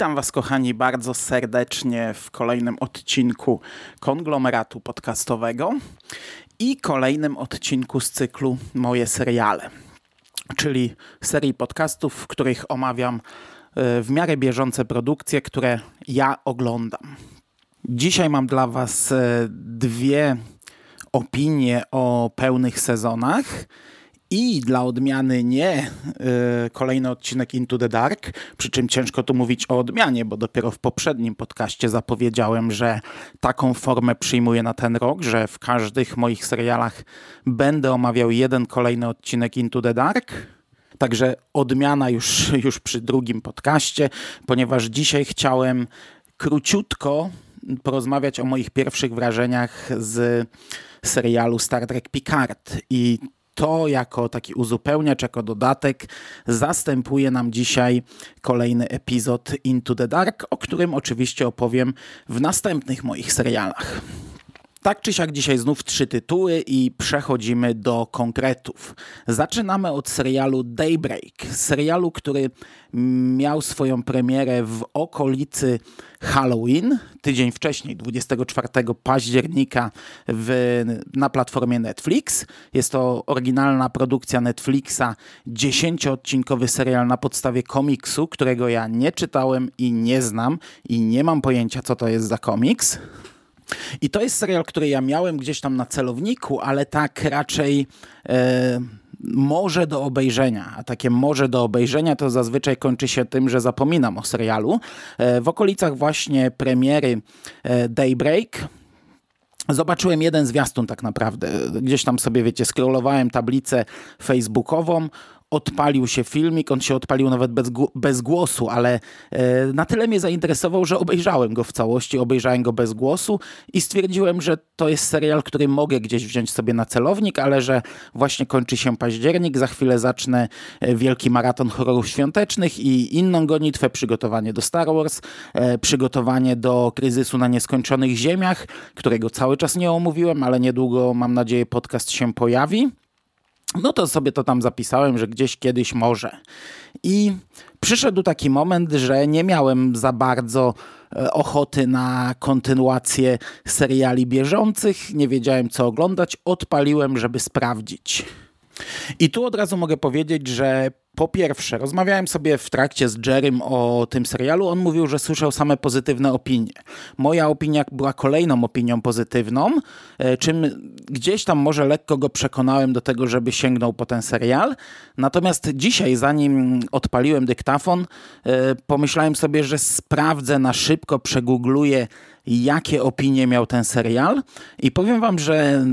Witam Was, kochani, bardzo serdecznie w kolejnym odcinku konglomeratu podcastowego i kolejnym odcinku z cyklu Moje seriale, czyli serii podcastów, w których omawiam e, w miarę bieżące produkcje, które ja oglądam. Dzisiaj mam dla Was e, dwie opinie o pełnych sezonach i dla odmiany nie y, kolejny odcinek Into the Dark, przy czym ciężko tu mówić o odmianie, bo dopiero w poprzednim podcaście zapowiedziałem, że taką formę przyjmuję na ten rok, że w każdych moich serialach będę omawiał jeden kolejny odcinek Into the Dark. Także odmiana już, już przy drugim podcaście, ponieważ dzisiaj chciałem króciutko porozmawiać o moich pierwszych wrażeniach z serialu Star Trek Picard i to jako taki uzupełniacz, jako dodatek zastępuje nam dzisiaj kolejny epizod Into the Dark, o którym oczywiście opowiem w następnych moich serialach. Tak czy siak dzisiaj znów trzy tytuły i przechodzimy do konkretów. Zaczynamy od serialu Daybreak, serialu, który miał swoją premierę w okolicy Halloween, tydzień wcześniej, 24 października w, na platformie Netflix. Jest to oryginalna produkcja Netflixa, dziesięcioodcinkowy serial na podstawie komiksu, którego ja nie czytałem i nie znam i nie mam pojęcia, co to jest za komiks. I to jest serial, który ja miałem gdzieś tam na celowniku, ale tak raczej e, może do obejrzenia. A takie może do obejrzenia to zazwyczaj kończy się tym, że zapominam o serialu. E, w okolicach właśnie premiery e, Daybreak Zobaczyłem jeden zwiastun tak naprawdę. Gdzieś tam sobie, wiecie, scrollowałem tablicę facebookową, odpalił się filmik, on się odpalił nawet bez, bez głosu, ale e, na tyle mnie zainteresował, że obejrzałem go w całości, obejrzałem go bez głosu i stwierdziłem, że to jest serial, który mogę gdzieś wziąć sobie na celownik, ale że właśnie kończy się październik, za chwilę zacznę e, wielki maraton horrorów świątecznych i inną gonitwę, przygotowanie do Star Wars, e, przygotowanie do kryzysu na nieskończonych ziemiach, którego cały czas nie omówiłem, ale niedługo mam nadzieję podcast się pojawi. No to sobie to tam zapisałem, że gdzieś kiedyś może. I przyszedł taki moment, że nie miałem za bardzo e, ochoty na kontynuację seriali bieżących, nie wiedziałem co oglądać, odpaliłem, żeby sprawdzić. I tu od razu mogę powiedzieć, że po pierwsze, rozmawiałem sobie w trakcie z Jerrym o tym serialu. On mówił, że słyszał same pozytywne opinie. Moja opinia była kolejną opinią pozytywną, e, czym gdzieś tam może lekko go przekonałem do tego, żeby sięgnął po ten serial. Natomiast dzisiaj, zanim odpaliłem dyktafon, e, pomyślałem sobie, że sprawdzę na szybko, przegoogluję, jakie opinie miał ten serial. I powiem wam, że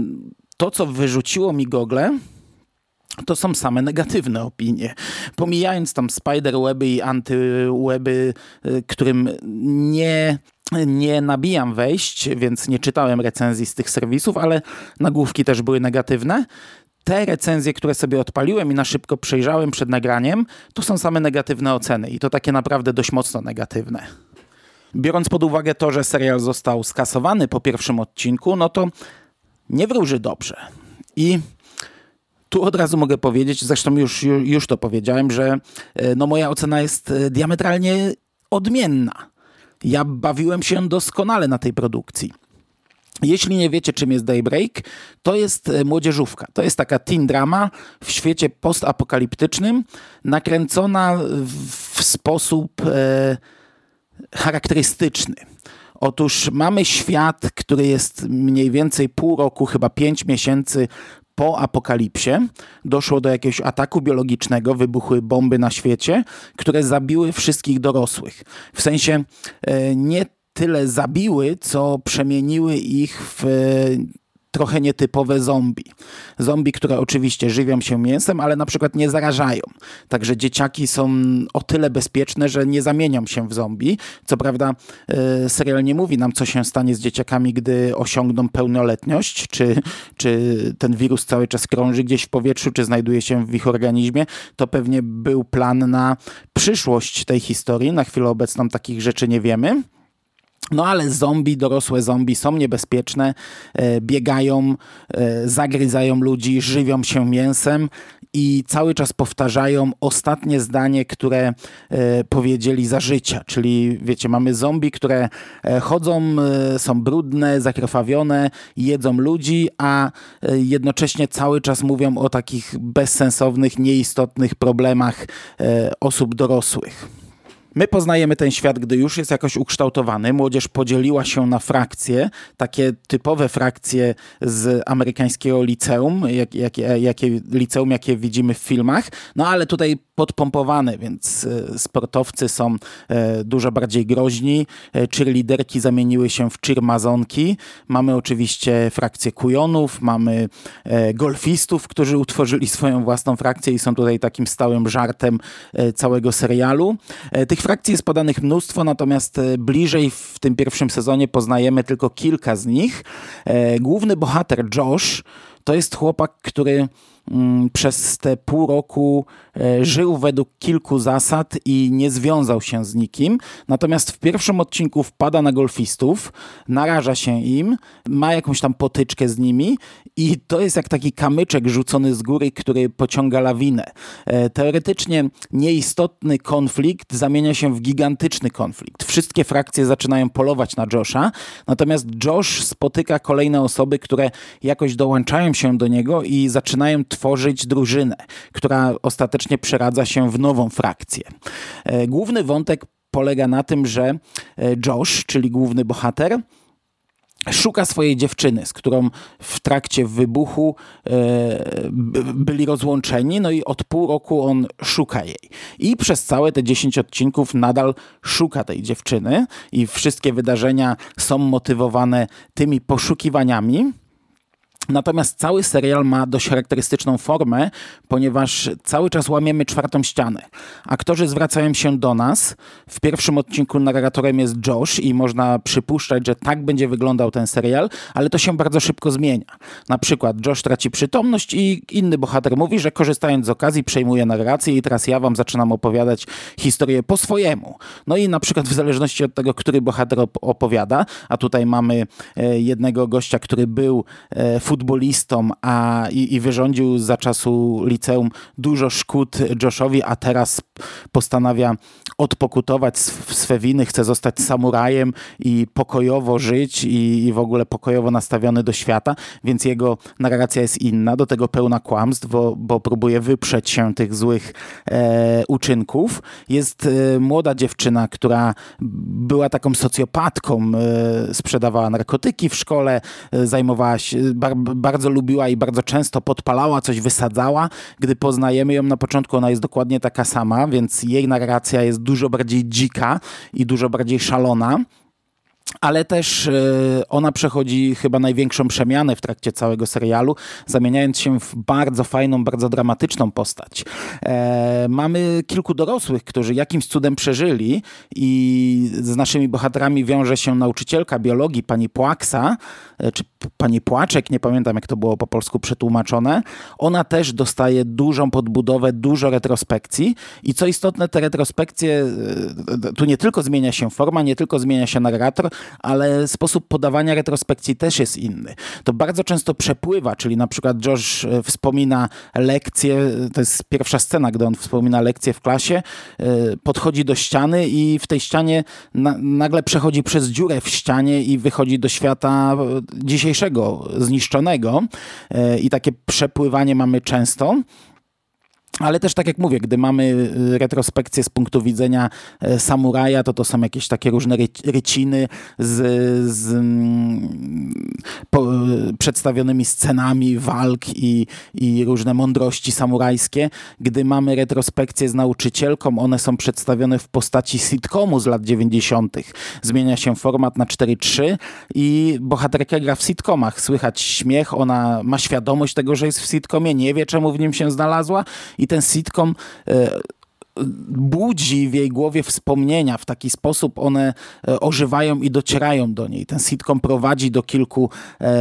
to, co wyrzuciło mi Google, to są same negatywne opinie. Pomijając tam spiderweby i antyweby, y, którym nie nie nabijam wejść, więc nie czytałem recenzji z tych serwisów, ale nagłówki też były negatywne. Te recenzje, które sobie odpaliłem i na szybko przejrzałem przed nagraniem, to są same negatywne oceny i to takie naprawdę dość mocno negatywne. Biorąc pod uwagę to, że serial został skasowany po pierwszym odcinku, no to nie wróży dobrze. I tu od razu mogę powiedzieć, zresztą już, już to powiedziałem, że e, no moja ocena jest e, diametralnie odmienna. Ja bawiłem się doskonale na tej produkcji. Jeśli nie wiecie, czym jest Daybreak, to jest e, młodzieżówka. To jest taka teen drama w świecie postapokaliptycznym, nakręcona w sposób e, charakterystyczny. Otóż mamy świat, który jest mniej więcej pół roku, chyba pięć miesięcy po apokalipsie doszło do jakiegoś ataku biologicznego, wybuchły bomby na świecie, które zabiły wszystkich dorosłych. W sensie e, nie tyle zabiły, co przemieniły ich w trochę nietypowe zombie. Zombie, które oczywiście żywią się mięsem, ale na przykład nie zarażają. Także dzieciaki są o tyle bezpieczne, że nie zamienią się w zombie. Co prawda e, serial nie mówi nam, co się stanie z dzieciakami, gdy osiągną pełnoletność, czy, czy ten wirus cały czas krąży gdzieś w powietrzu, czy znajduje się w ich organizmie. To pewnie był plan na przyszłość tej historii. Na chwilę obecną takich rzeczy nie wiemy. No ale zombie, dorosłe zombie są niebezpieczne, e, biegają, e, zagryzają ludzi, żywią się mięsem i cały czas powtarzają ostatnie zdanie, które e, powiedzieli za życia. Czyli wiecie, mamy zombie, które chodzą, są brudne, zakrwawione, jedzą ludzi, a jednocześnie cały czas mówią o takich bezsensownych, nieistotnych problemach osób dorosłych. My poznajemy ten świat, gdy już jest jakoś ukształtowany. Młodzież podzieliła się na frakcje, takie typowe frakcje z amerykańskiego liceum, jak, jak, jakie liceum, jakie widzimy w filmach. No ale tutaj podpompowane, więc e, sportowcy są e, dużo bardziej groźni. E, cheerleaderki zamieniły się w cheermazonki. Mamy oczywiście frakcję kujonów, mamy golfistów, którzy utworzyli swoją własną frakcję i są tutaj takim stałym żartem całego serialu. Tych frakcji jest podanych mnóstwo, natomiast bliżej w tym pierwszym sezonie poznajemy tylko kilka z nich. Główny bohater Josh to jest chłopak, który przez te pół roku e, żył według kilku zasad i nie związał się z nikim. Natomiast w pierwszym odcinku wpada na golfistów, naraża się im, ma jakąś tam potyczkę z nimi i to jest jak taki kamyczek rzucony z góry, który pociąga lawinę. E, teoretycznie nieistotny konflikt zamienia się w gigantyczny konflikt. Wszystkie frakcje zaczynają polować na Josha, natomiast Josh spotyka kolejne osoby, które jakoś dołączają się do niego i zaczynają drużynę, która ostatecznie przeradza się w nową frakcję. E, główny wątek polega na tym, że e, Josh, czyli główny bohater, szuka swojej dziewczyny, z którą w trakcie wybuchu e, byli rozłączeni, no i od pół roku on szuka jej. I przez całe te 10 odcinków nadal szuka tej dziewczyny i wszystkie wydarzenia są motywowane tymi poszukiwaniami. Natomiast cały serial ma dość charakterystyczną formę, ponieważ cały czas łamiemy czwartą ścianę. Aktorzy zwracają się do nas. W pierwszym odcinku narratorem jest Josh i można przypuszczać, że tak będzie wyglądał ten serial, ale to się bardzo szybko zmienia. Na przykład Josh traci przytomność i inny bohater mówi, że korzystając z okazji przejmuje narrację i teraz ja wam zaczynam opowiadać historię po swojemu. No i na przykład w zależności od tego, który bohater opowiada, a tutaj mamy e, jednego gościa, który był e, futbolistą a, i, i wyrządził za czasu liceum dużo szkód Joshowi, a teraz postanawia odpokutować swe winy, chce zostać samurajem i pokojowo żyć i, i w ogóle pokojowo nastawiony do świata, więc jego narracja jest inna, do tego pełna kłamstw, bo, bo próbuje wyprzeć się tych złych e, uczynków. Jest e, młoda dziewczyna, która była taką socjopatką, e, sprzedawała narkotyki w szkole, e, zajmowała się, bar, bardzo lubiła i bardzo często podpalała, coś wysadzała. Gdy poznajemy ją na początku, ona jest dokładnie taka sama, więc jej narracja jest dużo bardziej dzika i dużo bardziej szalona ale też e, ona przechodzi chyba największą przemianę w trakcie całego serialu, zamieniając się w bardzo fajną, bardzo dramatyczną postać. E, mamy kilku dorosłych, którzy jakimś cudem przeżyli i z naszymi bohaterami wiąże się nauczycielka biologii, pani Płaksa, e, czy pani Płaczek, nie pamiętam jak to było po polsku przetłumaczone. Ona też dostaje dużą podbudowę, dużo retrospekcji i co istotne, te retrospekcje, tu nie tylko zmienia się forma, nie tylko zmienia się narrator, ale sposób podawania retrospekcji też jest inny. To bardzo często przepływa, czyli na przykład Josh e, wspomina lekcję, to jest pierwsza scena, gdy on wspomina lekcję w klasie, e, podchodzi do ściany i w tej ścianie na, nagle przechodzi przez dziurę w ścianie i wychodzi do świata e, dzisiejszego, zniszczonego i takie przepływanie mamy często. Ale też tak jak mówię, gdy mamy y, retrospekcję z punktu widzenia e, samuraja, to to są jakieś takie różne ryciny z, z mm, po, przedstawionymi scenami walk i, i różne mądrości samurajskie. Gdy mamy retrospekcję z nauczycielką, one są przedstawione w postaci sitcomu z lat 90. Zmienia się format na 4-3 i bohaterka gra w sitcomach. Słychać śmiech, ona ma świadomość tego, że jest w sitcomie, nie wie czemu w nim się znalazła i ten sitcom e, budzi w jej głowie wspomnienia. W taki sposób one e, ożywają i docierają do niej. Ten sitcom prowadzi do kilku e,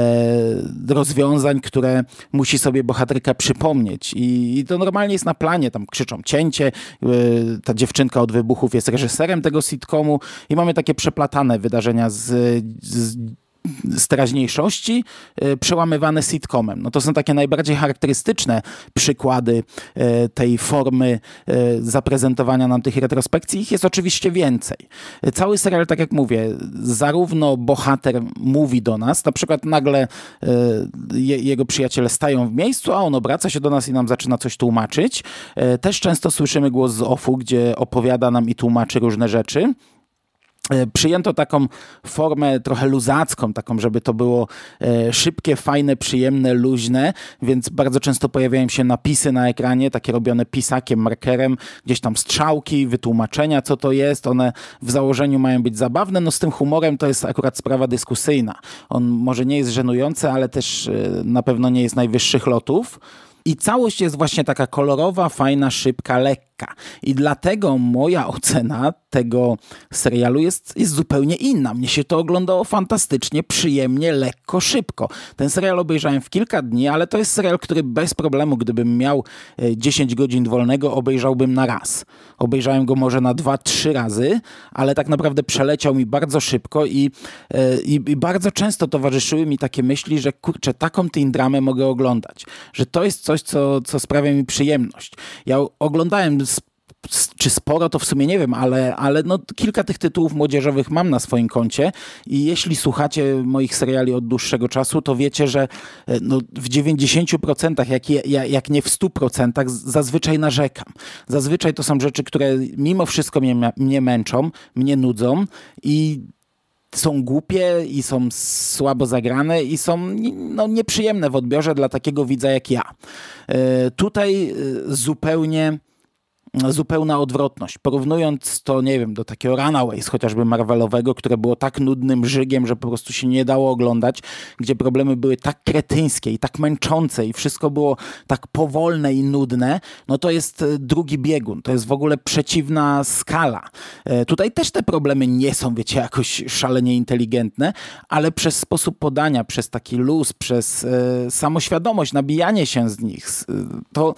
rozwiązań, które musi sobie bohaterka przypomnieć. I, to normalnie jest na planie. Tam krzyczą cięcie. Ta dziewczynka od wybuchów jest reżyserem tego sitcomu i mamy takie przeplatane wydarzenia z, z z teraźniejszości e, przełamywane sitcomem. No to są takie najbardziej charakterystyczne przykłady e, tej formy e, zaprezentowania nam tych retrospekcji. Ich jest oczywiście więcej. Cały serial, tak jak mówię, zarówno bohater mówi do nas, na przykład nagle jego przyjaciele stają w miejscu, a on obraca się do nas i nam zaczyna coś tłumaczyć. Też często słyszymy głos z OFU, gdzie opowiada nam i tłumaczy różne rzeczy. E, przyjęto taką formę trochę luzacką, taką, żeby to było e, szybkie, fajne, przyjemne, luźne, więc bardzo często pojawiają się napisy na ekranie, takie robione pisakiem, markerem, gdzieś tam strzałki, wytłumaczenia, co to jest. One w założeniu mają być zabawne, no z tym humorem to jest akurat sprawa dyskusyjna. On może nie jest żenujący, ale też e, na pewno nie jest najwyższych lotów. I całość jest właśnie taka kolorowa, fajna, szybka, lekka. I dlatego moja ocena tego serialu jest, jest zupełnie inna. Mnie się to oglądało fantastycznie, przyjemnie, lekko, szybko. Ten serial obejrzałem w kilka dni, ale to jest serial, który bez problemu, gdybym miał 10 e, godzin wolnego, obejrzałbym na raz. Obejrzałem go może na dwa, trzy razy, ale tak naprawdę przeleciał mi bardzo szybko i, e, i, i bardzo często towarzyszyły mi takie myśli, że kurczę, taką teen dramę mogę oglądać. Że to jest coś, co, co sprawia mi przyjemność. Ja oglądałem czy sporo, to w sumie nie wiem, ale, ale no, kilka tych tytułów młodzieżowych mam na swoim koncie i jeśli słuchacie moich seriali od dłuższego czasu, to wiecie, że e, no, w 90%, jak, jak nie w 100%, zazwyczaj narzekam. Zazwyczaj to są rzeczy, które mimo wszystko mnie, mnie męczą, mnie nudzą i są głupie i są słabo zagrane i są no, nieprzyjemne w odbiorze dla takiego widza jak ja. E, tutaj e, zupełnie zupełna odwrotność. Porównując to, nie wiem, do takiego Runaways, chociażby Marvelowego, które było tak nudnym żygiem, że po prostu się nie dało oglądać, gdzie problemy były tak kretyńskie i tak męczące i wszystko było tak powolne i nudne, no to jest e, drugi biegun. To jest w ogóle przeciwna skala. E, tutaj też te problemy nie są, wiecie, jakoś szalenie inteligentne, ale przez sposób podania, przez taki luz, przez e, samoświadomość, nabijanie się z nich, to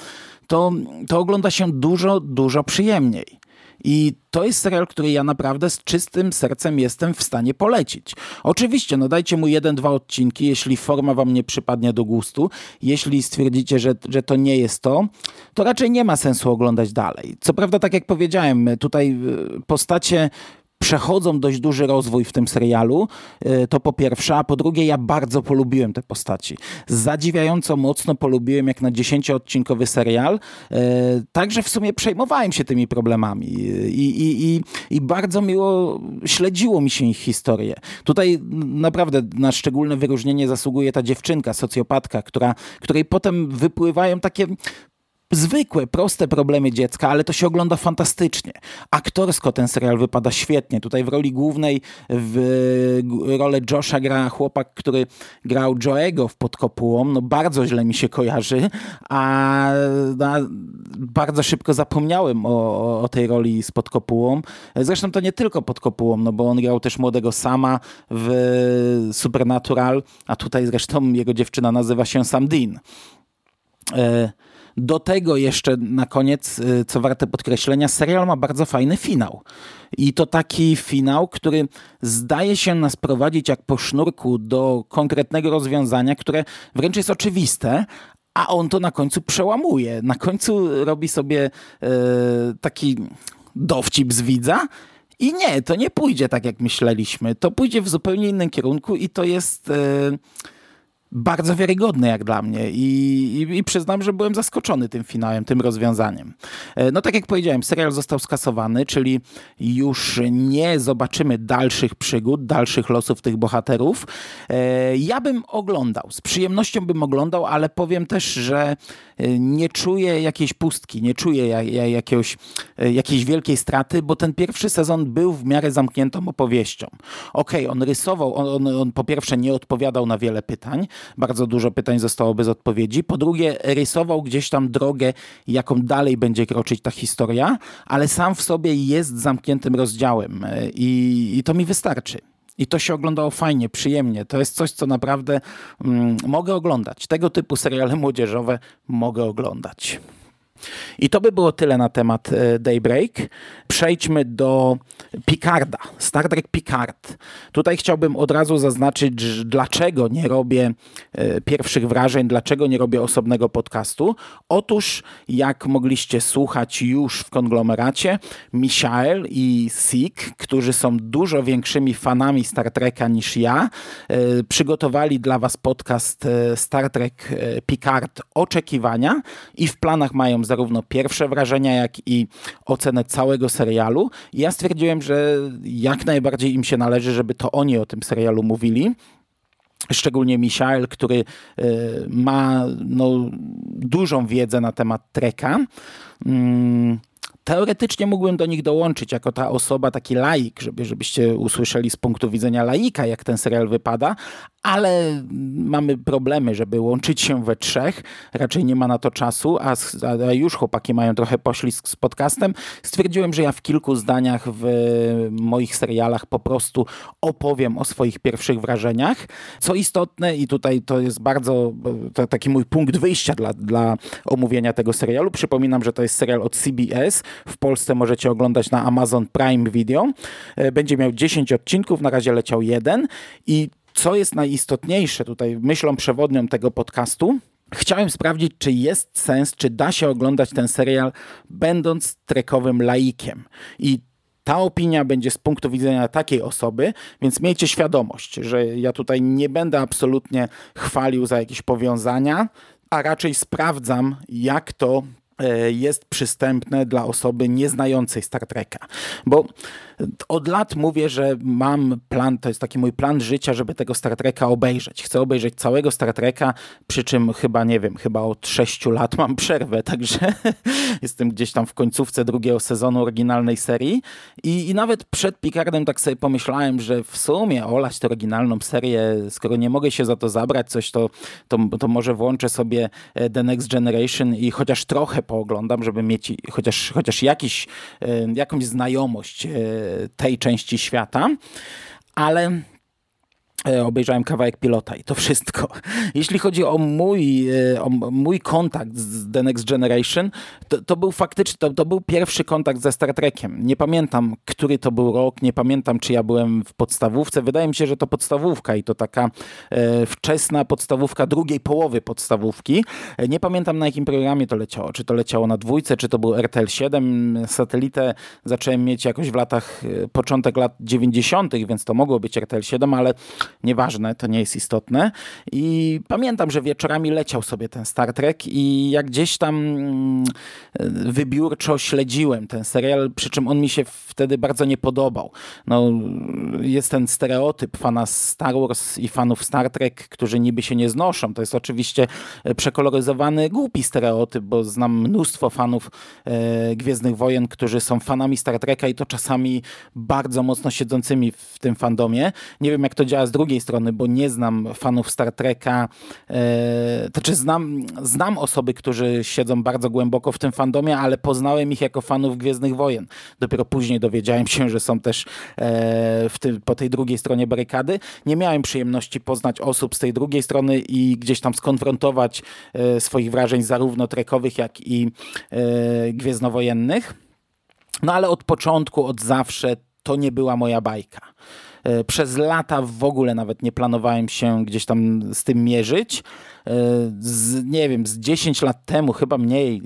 to, to ogląda się dużo, dużo przyjemniej. I to jest serial, który ja naprawdę z czystym sercem jestem w stanie polecić. Oczywiście, no dajcie mu jeden, dwa odcinki, jeśli forma wam nie przypadnie do gustu. Jeśli stwierdzicie, że, że to nie jest to, to raczej nie ma sensu oglądać dalej. Co prawda, tak jak powiedziałem, tutaj y, postacie przechodzą dość duży rozwój w tym serialu, e, to po pierwsze, a po drugie ja bardzo polubiłem te postaci. Zadziwiająco mocno polubiłem jak na dziesięcioodcinkowy serial, e, także w sumie przejmowałem się tymi problemami i, i, i, i bardzo miło śledziło mi się ich historię. Tutaj naprawdę na szczególne wyróżnienie zasługuje ta dziewczynka, socjopatka, która, której potem wypływają takie zwykłe, proste problemy dziecka, ale to się ogląda fantastycznie. Aktorsko ten serial wypada świetnie. Tutaj w roli głównej w rolę Josha gra chłopak, który grał Joego w Pod Kopułą. No bardzo źle mi się kojarzy, a, bardzo szybko zapomniałem o, o tej roli z Pod Kopułą. Zresztą to nie tylko Pod Kopułą, no bo on grał też młodego Sama w Supernatural, a tutaj zresztą jego dziewczyna nazywa się Sam Dean. E do tego jeszcze na koniec, y, co warte podkreślenia, serial ma bardzo fajny finał. I to taki finał, który zdaje się nas prowadzić jak po sznurku do konkretnego rozwiązania, które wręcz jest oczywiste, a on to na końcu przełamuje. Na końcu robi sobie e, taki dowcip z widza. I nie, to nie pójdzie tak, jak myśleliśmy. To pójdzie w zupełnie innym kierunku i to jest. E, bardzo wiarygodny jak dla mnie I, i, i, przyznam, że byłem zaskoczony tym finałem, tym rozwiązaniem. E, no tak jak powiedziałem, serial został skasowany, czyli już nie zobaczymy dalszych przygód, dalszych losów tych bohaterów. E, ja bym oglądał, z przyjemnością bym oglądał, ale powiem też, że e, nie czuję jakiejś pustki, nie czuję jakiegoś, jakiejś wielkiej straty, bo ten pierwszy sezon był w miarę zamkniętą opowieścią. Okej, okay, on rysował, on, on, on po pierwsze nie odpowiadał na wiele pytań, bardzo dużo pytań zostało bez odpowiedzi. Po drugie, rysował gdzieś tam drogę, jaką dalej będzie kroczyć ta historia, ale sam w sobie jest zamkniętym rozdziałem i, i to mi wystarczy. I to się oglądało fajnie, przyjemnie. To jest coś, co naprawdę mm, mogę oglądać. Tego typu seriale młodzieżowe mogę oglądać. I to by było tyle na temat e, Daybreak. Przejdźmy do Picarda, Star Trek Picard. Tutaj chciałbym od razu zaznaczyć, dlaczego nie robię e, pierwszych wrażeń, dlaczego nie robię osobnego podcastu. Otóż, jak mogliście słuchać już w konglomeracie, Michael i Sik, którzy są dużo większymi fanami Star Treka niż ja, e, przygotowali dla Was podcast Star Trek Picard Oczekiwania i w planach mają zarówno pierwsze wrażenia, jak i ocenę całego serialu. I ja stwierdziłem, że jak najbardziej im się należy, żeby to oni o tym serialu mówili szczególnie Michael, który e, ma no, dużą wiedzę na temat treka. Teoretycznie mógłbym do nich dołączyć jako ta osoba, taki laik, żeby, żebyście usłyszeli z punktu widzenia laika, jak ten serial wypada, ale mamy problemy, żeby łączyć się we trzech. Raczej nie ma na to czasu, a, a już chłopaki mają trochę poślizg z podcastem. Stwierdziłem, że ja w kilku zdaniach w moich serialach po prostu opowiem o swoich pierwszych wrażeniach. Co istotne, i tutaj to jest bardzo to taki mój punkt wyjścia dla, dla omówienia tego serialu. Przypominam, że to jest serial od CBS. W Polsce możecie oglądać na Amazon Prime Video. E, będzie miał 10 odcinków, na razie leciał jeden i co jest najistotniejsze tutaj myślą przewodnią tego podcastu, Chciałem sprawdzić, czy jest sens, czy da się oglądać ten serial, będąc trekowym laikiem. I ta opinia będzie z punktu widzenia takiej osoby, więc miejcie świadomość, że ja tutaj nie będę absolutnie chwalił za jakieś powiązania, a raczej sprawdzam, jak to jest przystępne dla osoby nieznającej Star Treka. Bo od lat mówię, że mam plan, to jest taki mój plan życia, żeby tego Star Treka obejrzeć. Chcę obejrzeć całego Star Treka, przy czym chyba, nie wiem, chyba od sześciu lat mam przerwę, także jestem gdzieś tam w końcówce drugiego sezonu oryginalnej serii I, i nawet przed Picardem tak sobie pomyślałem, że w sumie olać tę oryginalną serię, skoro nie mogę się za to zabrać coś, to, to, to może włączę sobie e, The Next Generation i chociaż trochę pooglądam, żeby mieć chociaż, chociaż jakiś, e, jakąś znajomość e, tej części świata, ale obejrzałem kawałek pilota i to wszystko. Jeśli chodzi o mój, e, o mój kontakt z The Next Generation, to, to był faktycznie, to, to, był pierwszy kontakt ze Star Trekiem. Nie pamiętam, który to był rok, nie pamiętam, czy ja byłem w podstawówce. Wydaje mi się, że to podstawówka i to taka e, wczesna podstawówka drugiej połowy podstawówki. E, nie pamiętam, na jakim programie to leciało. Czy to leciało na dwójce, czy to był RTL 7. Satelitę zacząłem mieć jakoś w latach, początek lat 90., więc to mogło być RTL 7, ale nieważne, to nie jest istotne. I pamiętam, że wieczorami leciał sobie ten Star Trek i jak gdzieś tam mm, wybiórczo śledziłem ten serial, przy czym on mi się wtedy bardzo nie podobał. No, jest ten stereotyp fana Star Wars i fanów Star Trek, którzy niby się nie znoszą. To jest oczywiście przekoloryzowany, głupi stereotyp, bo znam mnóstwo fanów e, Gwiezdnych Wojen, którzy są fanami Star Treka i to czasami bardzo mocno siedzącymi w tym fandomie. Nie wiem, jak to działa z drugiej strony, bo nie znam fanów Star Treka, e, to czy znam, znam osoby, którzy siedzą bardzo głęboko w tym fandomie, ale poznałem ich jako fanów Gwiezdnych Wojen. Dopiero później dowiedziałem się, że są też e, tym, po tej drugiej stronie barykady. Nie miałem przyjemności poznać osób z tej drugiej strony i gdzieś tam skonfrontować e, swoich wrażeń zarówno trekowych, jak i e, gwiezdnowojennych. No ale od początku, od zawsze to nie była moja bajka. E, przez lata w ogóle nawet nie planowałem się gdzieś tam z tym mierzyć. E, z, nie wiem, z 10 lat temu, chyba mniej, e,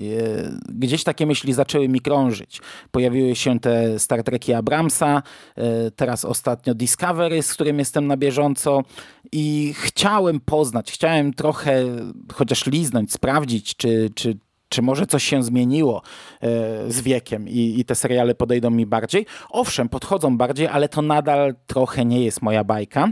gdzieś takie myśli zaczęły mi krążyć. Pojawiły się te Star Treki Abramsa, teraz ostatnio Discovery, z którym jestem na bieżąco i chciałem poznać, chciałem trochę chociaż liznąć, sprawdzić, czy, czy czy może coś się zmieniło e, z wiekiem i, i, te seriale podejdą mi bardziej? Owszem, podchodzą bardziej, ale to nadal trochę nie jest moja bajka.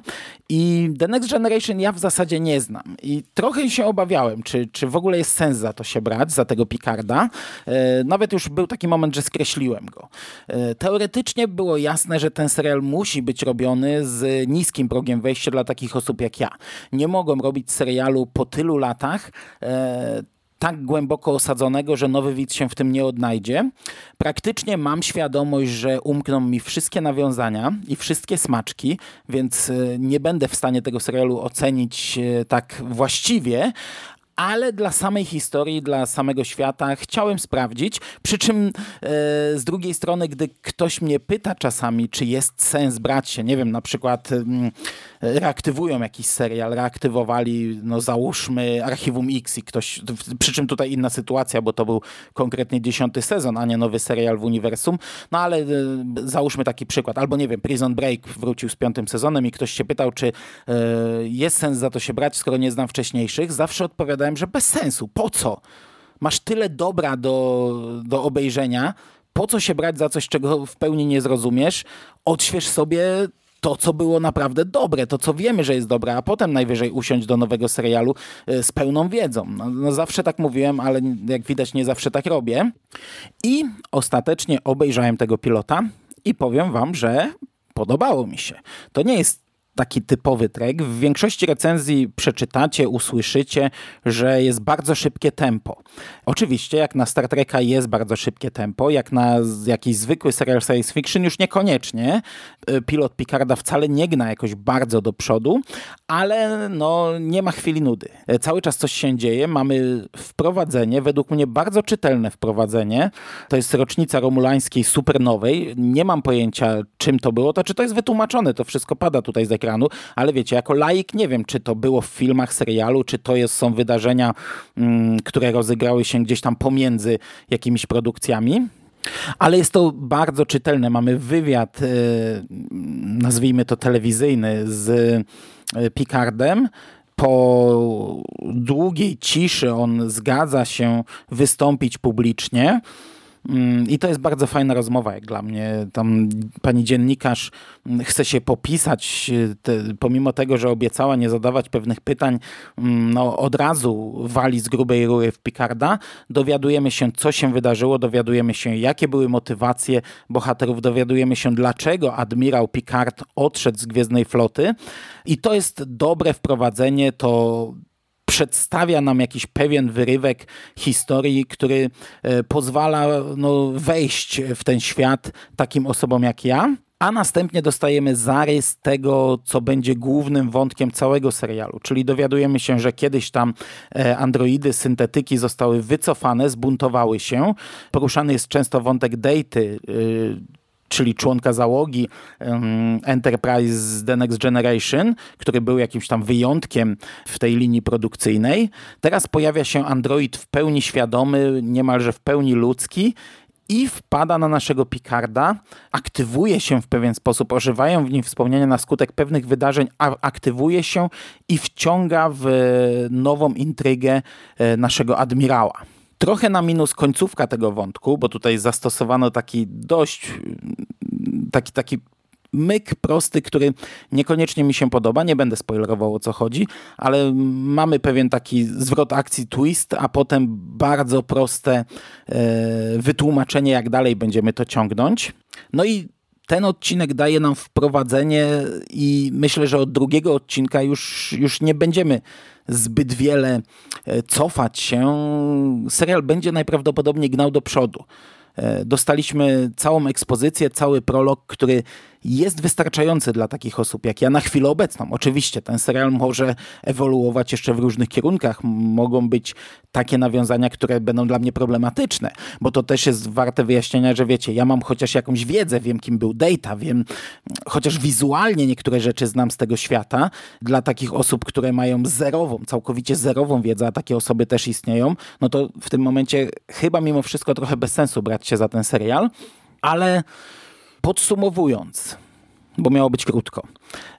I The Next Generation ja w zasadzie nie znam. I trochę się obawiałem, czy, czy w ogóle jest sens za to się brać, za tego Picarda. E, nawet już był taki moment, że skreśliłem go. E, teoretycznie było jasne, że ten serial musi być robiony z niskim progiem wejścia dla takich osób jak ja. Nie mogą robić serialu po tylu latach tak głęboko osadzonego, że nowy widz się w tym nie odnajdzie. Praktycznie mam świadomość, że umkną mi wszystkie nawiązania i wszystkie smaczki, więc e, nie będę w stanie tego serialu ocenić e, tak właściwie, ale dla samej historii, dla samego świata chciałem sprawdzić. Przy czym e, z drugiej strony, gdy ktoś mnie pyta czasami, czy jest sens brać się, nie wiem, na przykład reaktywują jakiś serial, reaktywowali, no załóżmy, Archiwum X i ktoś, przy czym tutaj inna sytuacja, bo to był konkretnie dziesiąty sezon, a nie nowy serial w uniwersum, no ale e, załóżmy taki przykład, albo nie wiem, Prison Break wrócił z piątym sezonem i ktoś się pytał, czy e, jest sens za to się brać, skoro nie znam wcześniejszych, zawsze odpowiadałem, że bez sensu, po co? Masz tyle dobra do, do obejrzenia, po co się brać za coś, czego w pełni nie zrozumiesz? Odśwież sobie to, co było naprawdę dobre, to, co wiemy, że jest dobre, a potem najwyżej usiąść do nowego serialu e, z pełną wiedzą. No, no zawsze tak mówiłem, ale jak widać nie zawsze tak robię. I ostatecznie obejrzałem tego pilota i powiem wam, że podobało mi się. To nie jest taki typowy trek. W większości recenzji przeczytacie, usłyszycie, że jest bardzo szybkie tempo. Oczywiście, jak na Star Treka jest bardzo szybkie tempo, jak na jakiś zwykły serial science fiction już niekoniecznie. E, pilot Picarda wcale nie gna jakoś bardzo do przodu, ale no, nie ma chwili nudy. E, cały czas coś się dzieje. Mamy wprowadzenie, według mnie bardzo czytelne wprowadzenie. To jest rocznica romulańskiej supernowej. Nie mam pojęcia, czym to było. To czy to jest wytłumaczone, to wszystko pada tutaj z ekranu, ale wiecie, jako laik nie wiem, czy to było w filmach, serialu, czy to jest, są wydarzenia, mm, które rozegrały się gdzieś tam pomiędzy jakimiś produkcjami. Ale jest to bardzo czytelne. Mamy wywiad, e, nazwijmy to telewizyjny, z e, Picardem po długiej ciszy on zgadza się wystąpić publicznie. Mm, I to jest bardzo fajna rozmowa, jak dla mnie. Tam pani dziennikarz mm, chce się popisać, te, pomimo tego, że obiecała nie zadawać pewnych pytań, mm, no od razu wali z grubej rury w Picarda. Dowiadujemy się, co się wydarzyło, dowiadujemy się, jakie były motywacje bohaterów, dowiadujemy się, dlaczego admirał Picard odszedł z Gwiezdnej Floty. I to jest dobre wprowadzenie, to przedstawia nam jakiś pewien wyrywek historii, który e, pozwala no, wejść w ten świat takim osobom jak ja. A następnie dostajemy zarys tego, co będzie głównym wątkiem całego serialu. Czyli dowiadujemy się, że kiedyś tam e, androidy, syntetyki zostały wycofane, zbuntowały się. Poruszany jest często wątek Dejty, czyli członka załogi Enterprise The Next Generation, który był jakimś tam wyjątkiem w tej linii produkcyjnej. Teraz pojawia się android w pełni świadomy, niemalże w pełni ludzki i wpada na naszego Picarda, aktywuje się w pewien sposób, ożywają w nim wspomnienia na skutek pewnych wydarzeń, aktywuje się i wciąga w nową intrygę e, naszego admirała. Trochę na minus końcówka tego wątku, bo tutaj zastosowano taki dość taki, taki myk prosty, który niekoniecznie mi się podoba. Nie będę spoilerował o co chodzi, ale mamy pewien taki zwrot akcji twist, a potem bardzo proste e, wytłumaczenie, jak dalej będziemy to ciągnąć. No i ten odcinek daje nam wprowadzenie i myślę, że od drugiego odcinka już, już nie będziemy zbyt wiele e, cofać się. Serial będzie najprawdopodobniej gnał do przodu. E, dostaliśmy całą ekspozycję, cały prolog, który jest wystarczający dla takich osób jak ja na chwilę obecną. Oczywiście ten serial może ewoluować jeszcze w różnych kierunkach. Mogą być takie nawiązania, które będą dla mnie problematyczne, bo to też jest warte wyjaśnienia, że wiecie, ja mam chociaż jakąś wiedzę, wiem kim był Data, wiem, chociaż wizualnie niektóre rzeczy znam z tego świata. Dla takich osób, które mają zerową, całkowicie zerową wiedzę, a takie osoby też istnieją, no to w tym momencie chyba mimo wszystko trochę bez sensu brać się za ten serial, ale Podsumowując, bo miało być krótko.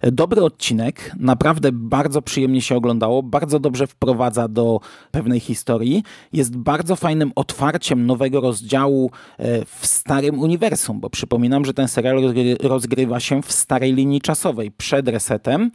Dobry odcinek, naprawdę bardzo przyjemnie się oglądało, bardzo dobrze wprowadza do pewnej historii. Jest bardzo fajnym otwarciem nowego rozdziału e, w starym uniwersum, bo przypominam, że ten serial rozgrywa się w starej linii czasowej, przed resetem.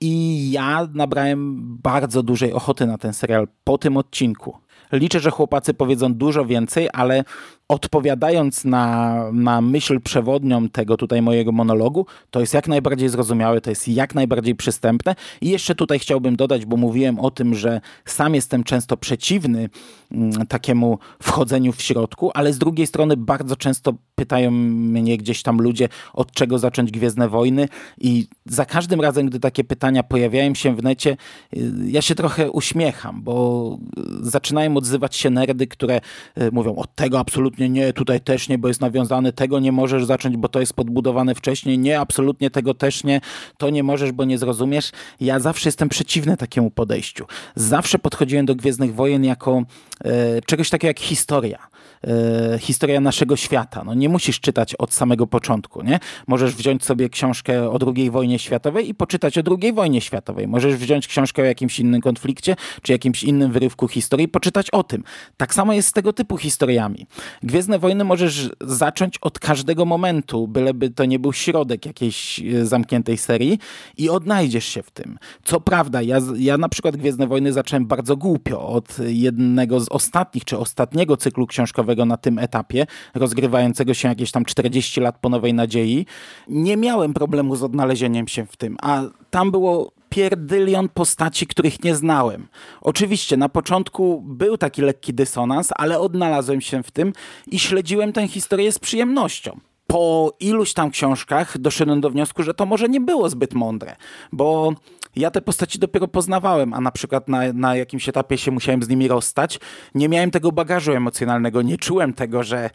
I ja nabrałem bardzo dużej ochoty na ten serial po tym odcinku. Liczę, że chłopacy powiedzą dużo więcej, ale odpowiadając na, na myśl przewodnią tego tutaj mojego monologu, to jest jak najbardziej zrozumiałe, to jest jak najbardziej przystępne. I jeszcze tutaj chciałbym dodać, bo mówiłem o tym, że sam jestem często przeciwny mm, takiemu wchodzeniu w środku, ale z drugiej strony bardzo często pytają mnie gdzieś tam ludzie, od czego zacząć Gwiezdne Wojny i za każdym razem, gdy takie pytania pojawiają się w necie, y, ja się trochę uśmiecham, bo zaczynają odzywać się nerdy, które y, mówią, od tego absolutnie absolutnie nie, tutaj też nie, bo jest nawiązany, tego nie możesz zacząć, bo to jest podbudowane wcześniej, nie, absolutnie tego też nie, to nie możesz, bo nie zrozumiesz. Ja zawsze jestem przeciwny takiemu podejściu. Zawsze podchodziłem do Gwiezdnych Wojen jako e, czegoś takiego jak historia. E, historia naszego świata. No, nie musisz czytać od samego początku. Nie? Możesz wziąć sobie książkę o II wojnie światowej i poczytać o II wojnie światowej. Możesz wziąć książkę o jakimś innym konflikcie, czy jakimś innym wyrywku historii i poczytać o tym. Tak samo jest z tego typu historiami. Gwiezdne Wojny możesz zacząć od każdego momentu, byleby to nie był środek jakiejś e, zamkniętej serii i odnajdziesz się w tym. Co prawda, ja, ja na przykład Gwiezdne Wojny zacząłem bardzo głupio od jednego z ostatnich, czy ostatniego cyklu książkowego na tym etapie, rozgrywającego się jakieś tam 40 lat po Nowej Nadziei. Nie miałem problemu z odnalezieniem się w tym, a tam było pierdylion postaci, których nie znałem. Oczywiście na początku był taki lekki dysonans, ale odnalazłem się w tym i śledziłem tę historię z przyjemnością po iluś tam książkach doszedłem do wniosku, że to może nie było zbyt mądre, bo ja te postaci dopiero poznawałem, a na przykład na, na jakimś etapie się musiałem z nimi rozstać. Nie miałem tego bagażu emocjonalnego, nie czułem tego, że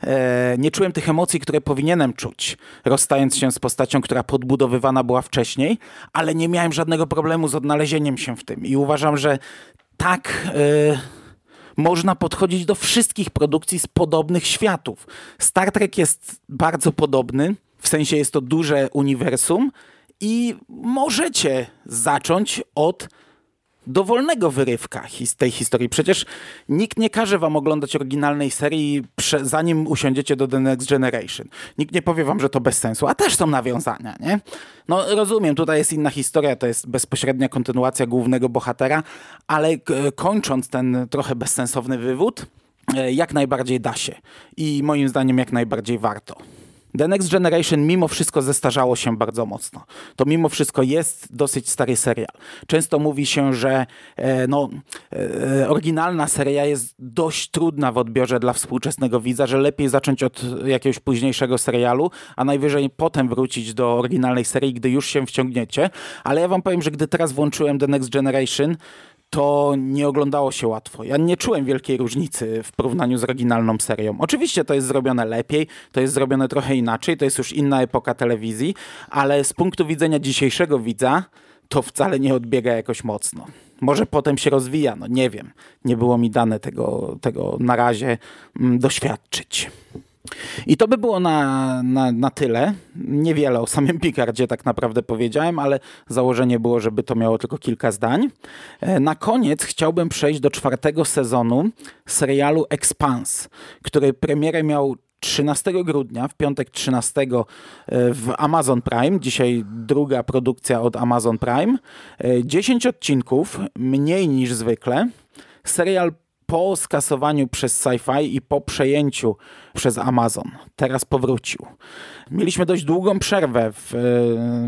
e, nie czułem tych emocji, które powinienem czuć, rozstając się z postacią, która podbudowywana była wcześniej, ale nie miałem żadnego problemu z odnalezieniem się w tym. I uważam, że tak. E, można podchodzić do wszystkich produkcji z podobnych światów. Star Trek jest bardzo podobny, w sensie jest to duże uniwersum, i możecie zacząć od dowolnego wyrywka z tej historii. Przecież nikt nie każe wam oglądać oryginalnej serii, zanim usiądziecie do The Next Generation. Nikt nie powie wam, że to bez sensu, a też są nawiązania, nie? No rozumiem, tutaj jest inna historia, to jest bezpośrednia kontynuacja głównego bohatera, ale kończąc ten trochę bezsensowny wywód, e, jak najbardziej da się. I moim zdaniem jak najbardziej warto. The Next Generation mimo wszystko zestarzało się bardzo mocno. To mimo wszystko jest dosyć stary serial. Często mówi się, że e, no, e, oryginalna seria jest dość trudna w odbiorze dla współczesnego widza, że lepiej zacząć od jakiegoś późniejszego serialu, a najwyżej potem wrócić do oryginalnej serii, gdy już się wciągniecie. Ale ja wam powiem, że gdy teraz włączyłem The Next Generation, to nie oglądało się łatwo. Ja nie czułem wielkiej różnicy w porównaniu z oryginalną serią. Oczywiście to jest zrobione lepiej, to jest zrobione trochę inaczej, to jest już inna epoka telewizji, ale z punktu widzenia dzisiejszego widza to wcale nie odbiega jakoś mocno. Może potem się rozwija, no nie wiem. Nie było mi dane tego, tego na razie mm, doświadczyć. I to by było na, na, na tyle. Niewiele o samym Picardzie tak naprawdę powiedziałem, ale założenie było, żeby to miało tylko kilka zdań. E, na koniec chciałbym przejść do czwartego sezonu serialu Expanse, który premierę miał 13 grudnia, w piątek 13 e, w Amazon Prime. Dzisiaj druga produkcja od Amazon Prime. 10 e, odcinków, mniej niż zwykle. Serial po skasowaniu przez Sci-Fi i po przejęciu przez Amazon. Teraz powrócił. Mieliśmy dość długą przerwę w, e,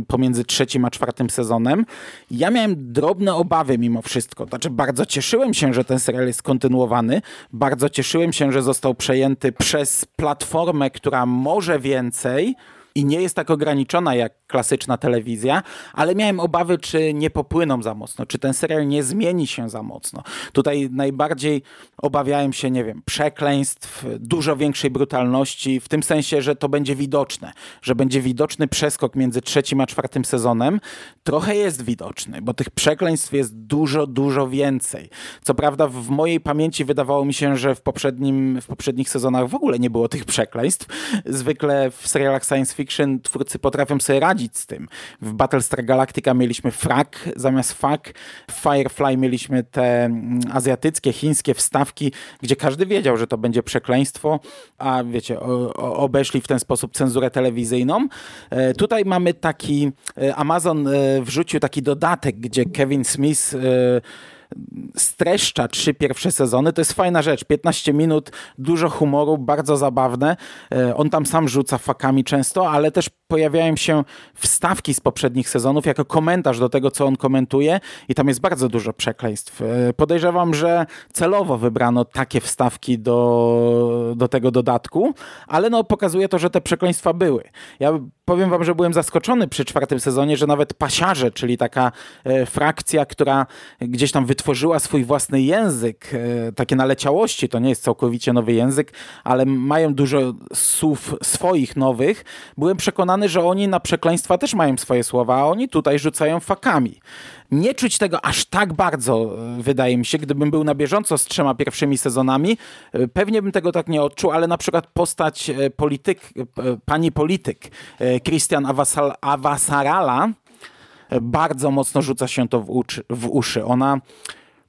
pomiędzy trzecim a czwartym sezonem. Ja miałem drobne obawy mimo wszystko. Znaczy bardzo cieszyłem się, że ten serial jest kontynuowany. Bardzo cieszyłem się, że został przejęty przez platformę, która może więcej i nie jest tak ograniczona jak klasyczna telewizja, ale miałem obawy, czy nie popłyną za mocno, czy ten serial nie zmieni się za mocno. Tutaj najbardziej obawiałem się, nie wiem, przekleństw, dużo większej brutalności, w tym sensie, że to będzie widoczne, że będzie widoczny przeskok między trzecim a czwartym sezonem. Trochę jest widoczny, bo tych przekleństw jest dużo, dużo więcej. Co prawda w mojej pamięci wydawało mi się, że w, poprzednim, w poprzednich sezonach w ogóle nie było tych przekleństw. Zwykle w serialach science fiction twórcy potrafią sobie radzić z tym. W Battlestar Galactica mieliśmy frak zamiast fak. W Firefly mieliśmy te mm, azjatyckie, chińskie wstawki, gdzie każdy wiedział, że to będzie przekleństwo, a wiecie, obeszli w ten sposób cenzurę telewizyjną. E, tutaj mamy taki, e, Amazon e, wrzucił taki dodatek, gdzie Kevin Smith streszcza trzy pierwsze sezony. To jest fajna rzecz. 15 minut, dużo humoru, bardzo zabawne. E, on tam sam rzuca fakami często, ale też pojawiają się wstawki z poprzednich sezonów jako komentarz do tego, co on komentuje i tam jest bardzo dużo przekleństw. E, podejrzewam, że celowo wybrano takie wstawki do, do tego dodatku, ale no pokazuje to, że te przekleństwa były. Ja powiem wam, że byłem zaskoczony przy czwartym sezonie, że nawet pasiarze, czyli taka e, frakcja, która gdzieś tam wytworzyła swój własny język, e, takie naleciałości, to nie jest całkowicie nowy język, ale mają dużo słów swoich nowych. Byłem przekonany, że oni na przekleństwa też mają swoje słowa, a oni tutaj rzucają fakami. Nie czuć tego aż tak bardzo, e, wydaje mi się, gdybym był na bieżąco z trzema pierwszymi sezonami, e, pewnie bym tego tak nie odczuł, ale na przykład postać polityk, pani polityk Christian Avasarala bardzo mocno rzuca się to w, uczy, w uszy. Ona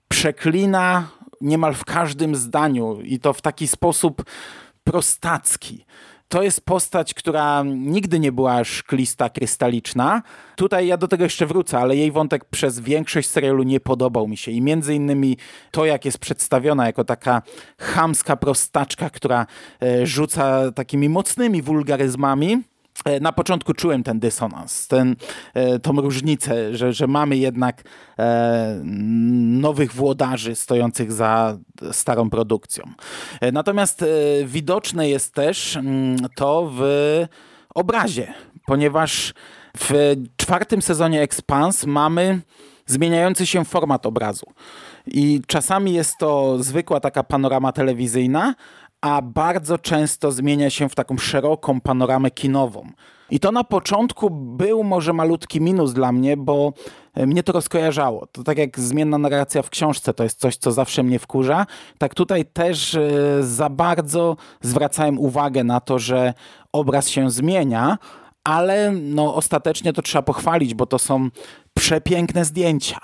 przeklina niemal w każdym zdaniu i to w taki sposób prostacki. To jest postać, która nigdy nie była szklista, krystaliczna. Tutaj ja do tego jeszcze wrócę, ale jej wątek przez większość serialu nie podobał mi się. I między innymi to, jak jest przedstawiona jako taka chamska prostaczka, która e, rzuca takimi mocnymi wulgaryzmami, na początku czułem ten dysonans, ten, e, tą różnicę, że, że mamy jednak e, nowych włodarzy stojących za starą produkcją. E, natomiast e, widoczne jest też mm, to w obrazie, ponieważ w czwartym sezonie Expans mamy zmieniający się format obrazu. I czasami jest to zwykła taka panorama telewizyjna, a bardzo często zmienia się w taką szeroką panoramę kinową. I to na początku był może malutki minus dla mnie, bo mnie to rozkojarzało. To tak jak zmienna narracja w książce, to jest coś, co zawsze mnie wkurza. Tak tutaj też e, za bardzo zwracałem uwagę na to, że obraz się zmienia, ale no, ostatecznie to trzeba pochwalić, bo to są przepiękne zdjęcia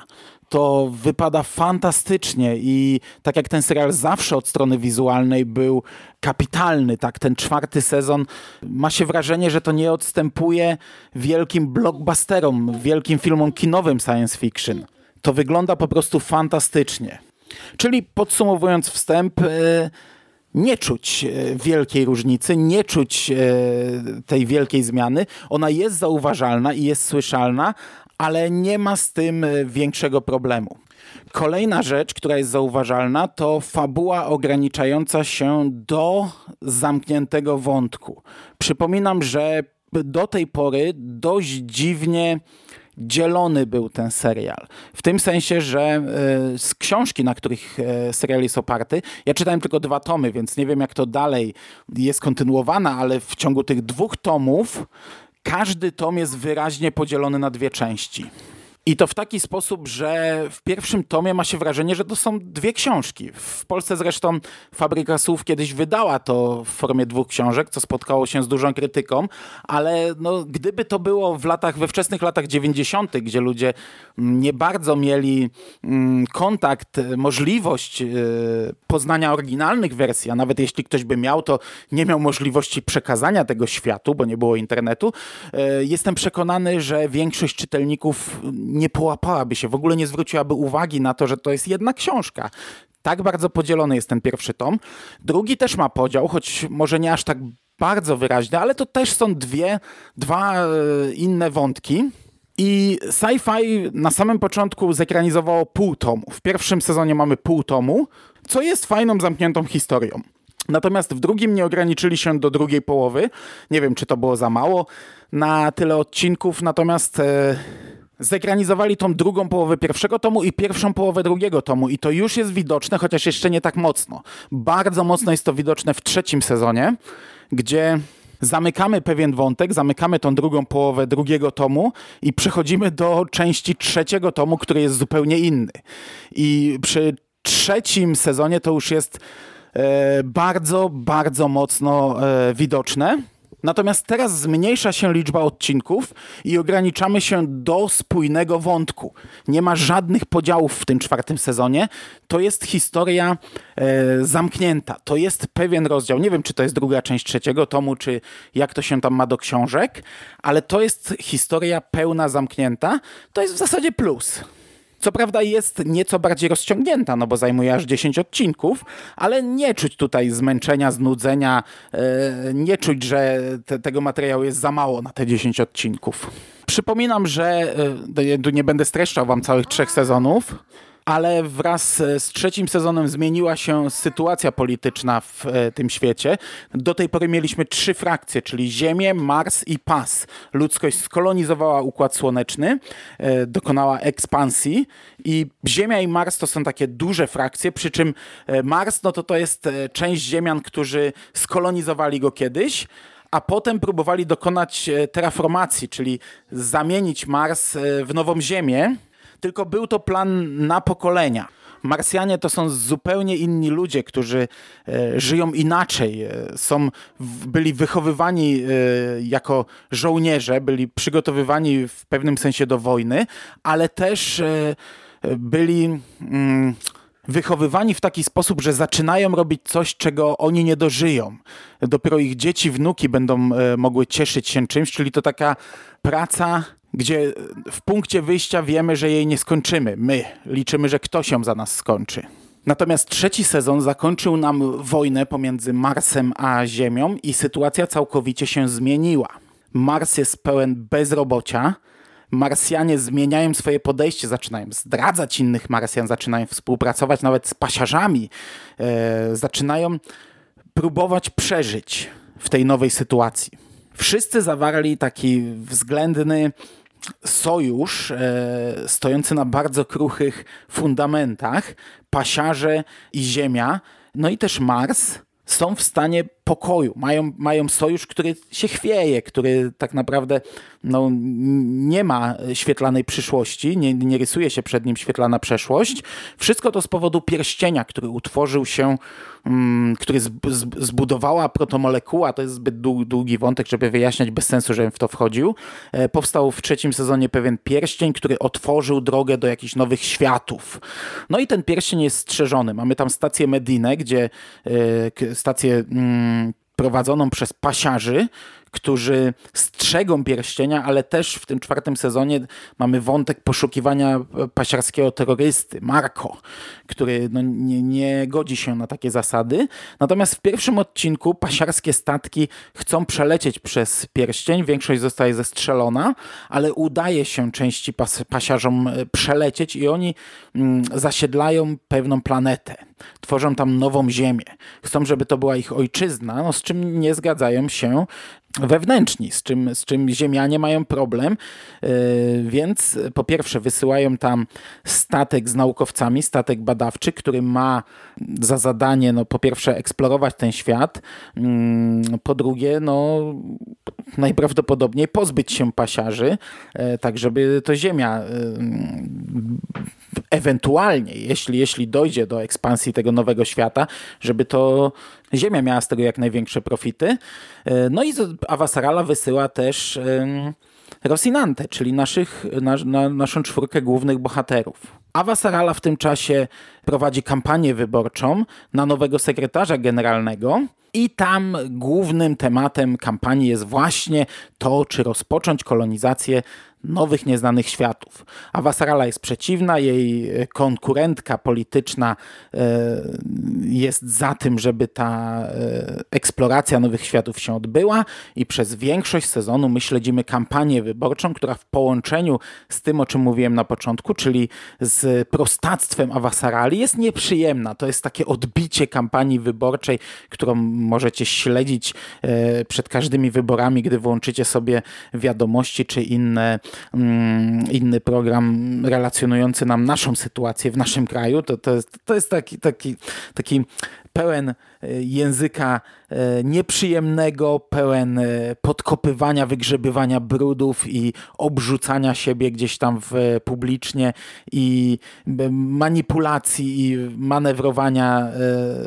to wypada fantastycznie i tak jak ten serial zawsze od strony wizualnej był kapitalny, tak ten czwarty sezon ma się wrażenie, że to nie odstępuje wielkim blockbusterom, wielkim filmom kinowym science fiction. To wygląda po prostu fantastycznie. Czyli podsumowując wstęp, e, nie czuć e, wielkiej różnicy, nie czuć e, tej wielkiej zmiany. Ona jest zauważalna i jest słyszalna, ale nie ma z tym e, większego problemu. Kolejna rzecz, która jest zauważalna, to fabuła ograniczająca się do zamkniętego wątku. Przypominam, że do tej pory dość dziwnie dzielony był ten serial. W tym sensie, że e, z książki, na których e, serial jest oparty, ja czytałem tylko dwa tomy, więc nie wiem jak to dalej jest kontynuowane, ale w ciągu tych dwóch tomów każdy tom jest wyraźnie podzielony na dwie części. I to w taki sposób, że w pierwszym tomie ma się wrażenie, że to są dwie książki. W Polsce zresztą Fabryka Słów kiedyś wydała to w formie dwóch książek, co spotkało się z dużą krytyką, ale no, gdyby to było w latach, we wczesnych latach 90., gdzie ludzie nie bardzo mieli mm, kontakt, możliwość yy, poznania oryginalnych wersji, a nawet jeśli ktoś by miał, to nie miał możliwości przekazania tego światu, bo nie było internetu, yy, jestem przekonany, że większość czytelników nie połapałaby się, w ogóle nie zwróciłaby uwagi na to, że to jest jedna książka. Tak bardzo podzielony jest ten pierwszy tom. Drugi też ma podział, choć może nie aż tak bardzo wyraźny, ale to też są dwie, dwa e, inne wątki. I sci-fi na samym początku zekranizowało pół tomu. W pierwszym sezonie mamy pół tomu, co jest fajną, zamkniętą historią. Natomiast w drugim nie ograniczyli się do drugiej połowy. Nie wiem, czy to było za mało na tyle odcinków, natomiast e, zekranizowali tą drugą połowę pierwszego tomu i pierwszą połowę drugiego tomu. I to już jest widoczne, chociaż jeszcze nie tak mocno. Bardzo mocno jest to widoczne w trzecim sezonie, gdzie zamykamy pewien wątek, zamykamy tą drugą połowę drugiego tomu i przechodzimy do części trzeciego tomu, który jest zupełnie inny. I przy trzecim sezonie to już jest e, bardzo, bardzo mocno e, widoczne. Natomiast teraz zmniejsza się liczba odcinków i ograniczamy się do spójnego wątku. Nie ma żadnych podziałów w tym czwartym sezonie. To jest historia e, zamknięta. To jest pewien rozdział. Nie wiem, czy to jest druga część trzeciego tomu, czy jak to się tam ma do książek, ale to jest historia pełna zamknięta. To jest w zasadzie plus. Co prawda jest nieco bardziej rozciągnięta, no bo zajmuje aż 10 odcinków, ale nie czuć tutaj zmęczenia, znudzenia, e, nie czuć, że te, tego materiału jest za mało na te 10 odcinków. Przypominam, że e, nie będę streszczał wam całych trzech sezonów, ale wraz z trzecim sezonem zmieniła się sytuacja polityczna w e, tym świecie. Do tej pory mieliśmy trzy frakcje, czyli Ziemię, Mars i Pas. Ludzkość skolonizowała Układ Słoneczny, e, dokonała ekspansji i Ziemia i Mars to są takie duże frakcje, przy czym e, Mars no to, to jest część Ziemian, którzy skolonizowali go kiedyś, a potem próbowali dokonać terraformacji, czyli zamienić Mars w nową Ziemię tylko był to plan na pokolenia. Marsjanie to są zupełnie inni ludzie, którzy e, żyją inaczej. E, są, byli wychowywani e, jako żołnierze, byli przygotowywani w pewnym sensie do wojny, ale też byli mm, wychowywani w taki sposób, że zaczynają robić coś, czego oni nie dożyją. Dopiero ich dzieci, wnuki będą mogły cieszyć się czymś, czyli to taka praca gdzie w punkcie wyjścia wiemy, że jej nie skończymy. My liczymy, że ktoś ją za nas skończy. Natomiast trzeci sezon zakończył nam wojnę pomiędzy Marsem a Ziemią i sytuacja całkowicie się zmieniła. Mars jest pełen bezrobocia. Marsjanie zmieniają swoje podejście, zaczynają zdradzać innych Marsjan, zaczynają współpracować nawet z pasiarzami, e, zaczynają próbować przeżyć w tej nowej sytuacji. Wszyscy zawarli taki względny sojusz e, stojący na bardzo kruchych fundamentach, pasiarze i Ziemia, no i też Mars są w stanie pokoju, mają, mają sojusz, który się chwieje, który tak naprawdę no, nie ma świetlanej przyszłości, nie, nie rysuje się przed nim świetlana przeszłość. Wszystko to z powodu pierścienia, który utworzył się, um, który zbudowała protomolekuła, to jest zbyt długi wątek, żeby wyjaśniać, bez sensu, żebym w to wchodził. E, powstał w trzecim sezonie pewien pierścień, który otworzył drogę do jakichś nowych światów. No i ten pierścień jest strzeżony. Mamy tam stację Medinę, gdzie e, stację mm, prowadzoną przez pasiarzy, którzy strzegą pierścienia, ale też w tym czwartym sezonie mamy wątek poszukiwania pasiarskiego terrorysty, Marco, który no, nie, nie godzi się na takie zasady. Natomiast w pierwszym odcinku pasiarskie statki chcą przelecieć przez pierścień, większość zostaje zestrzelona, ale udaje się części pas pasiarzom e, przelecieć i oni mm, zasiedlają pewną planetę. Tworzą tam nową ziemię. Chcą, żeby to była ich ojczyzna, no, z czym nie zgadzają się wewnętrzni, z czym, z czym Ziemianie mają problem, e, więc po pierwsze wysyłają tam statek z naukowcami, statek badawczy, który ma za zadanie no, po pierwsze eksplorować ten świat, mm, po drugie no, najprawdopodobniej pozbyć się pasiarzy, e, tak żeby to Ziemia e, ewentualnie, jeśli, jeśli dojdzie do ekspansji tego nowego świata, żeby to Ziemia miała z tego jak największe profity. E, no i Avasarala wysyła też Rosinante, czyli naszych, na, na, naszą czwórkę głównych bohaterów. Avasarala w tym czasie prowadzi kampanię wyborczą na nowego sekretarza generalnego i tam głównym tematem kampanii jest właśnie to, czy rozpocząć kolonizację nowych nieznanych światów. A Wasarala jest przeciwna, jej konkurentka polityczna e, jest za tym, żeby ta e, eksploracja nowych światów się odbyła i przez większość sezonu my śledzimy kampanię wyborczą, która w połączeniu z tym, o czym mówiłem na początku, czyli z prostactwem Awasarali jest nieprzyjemna. To jest takie odbicie kampanii wyborczej, którą możecie śledzić e, przed każdymi wyborami, gdy włączycie sobie wiadomości czy inne Mm, inny program relacjonujący nam naszą sytuację w naszym kraju. To, to, jest, to jest taki, taki, taki pełen e, języka e, nieprzyjemnego, pełen e, podkopywania, wygrzebywania brudów i obrzucania siebie gdzieś tam w, publicznie i manipulacji i manewrowania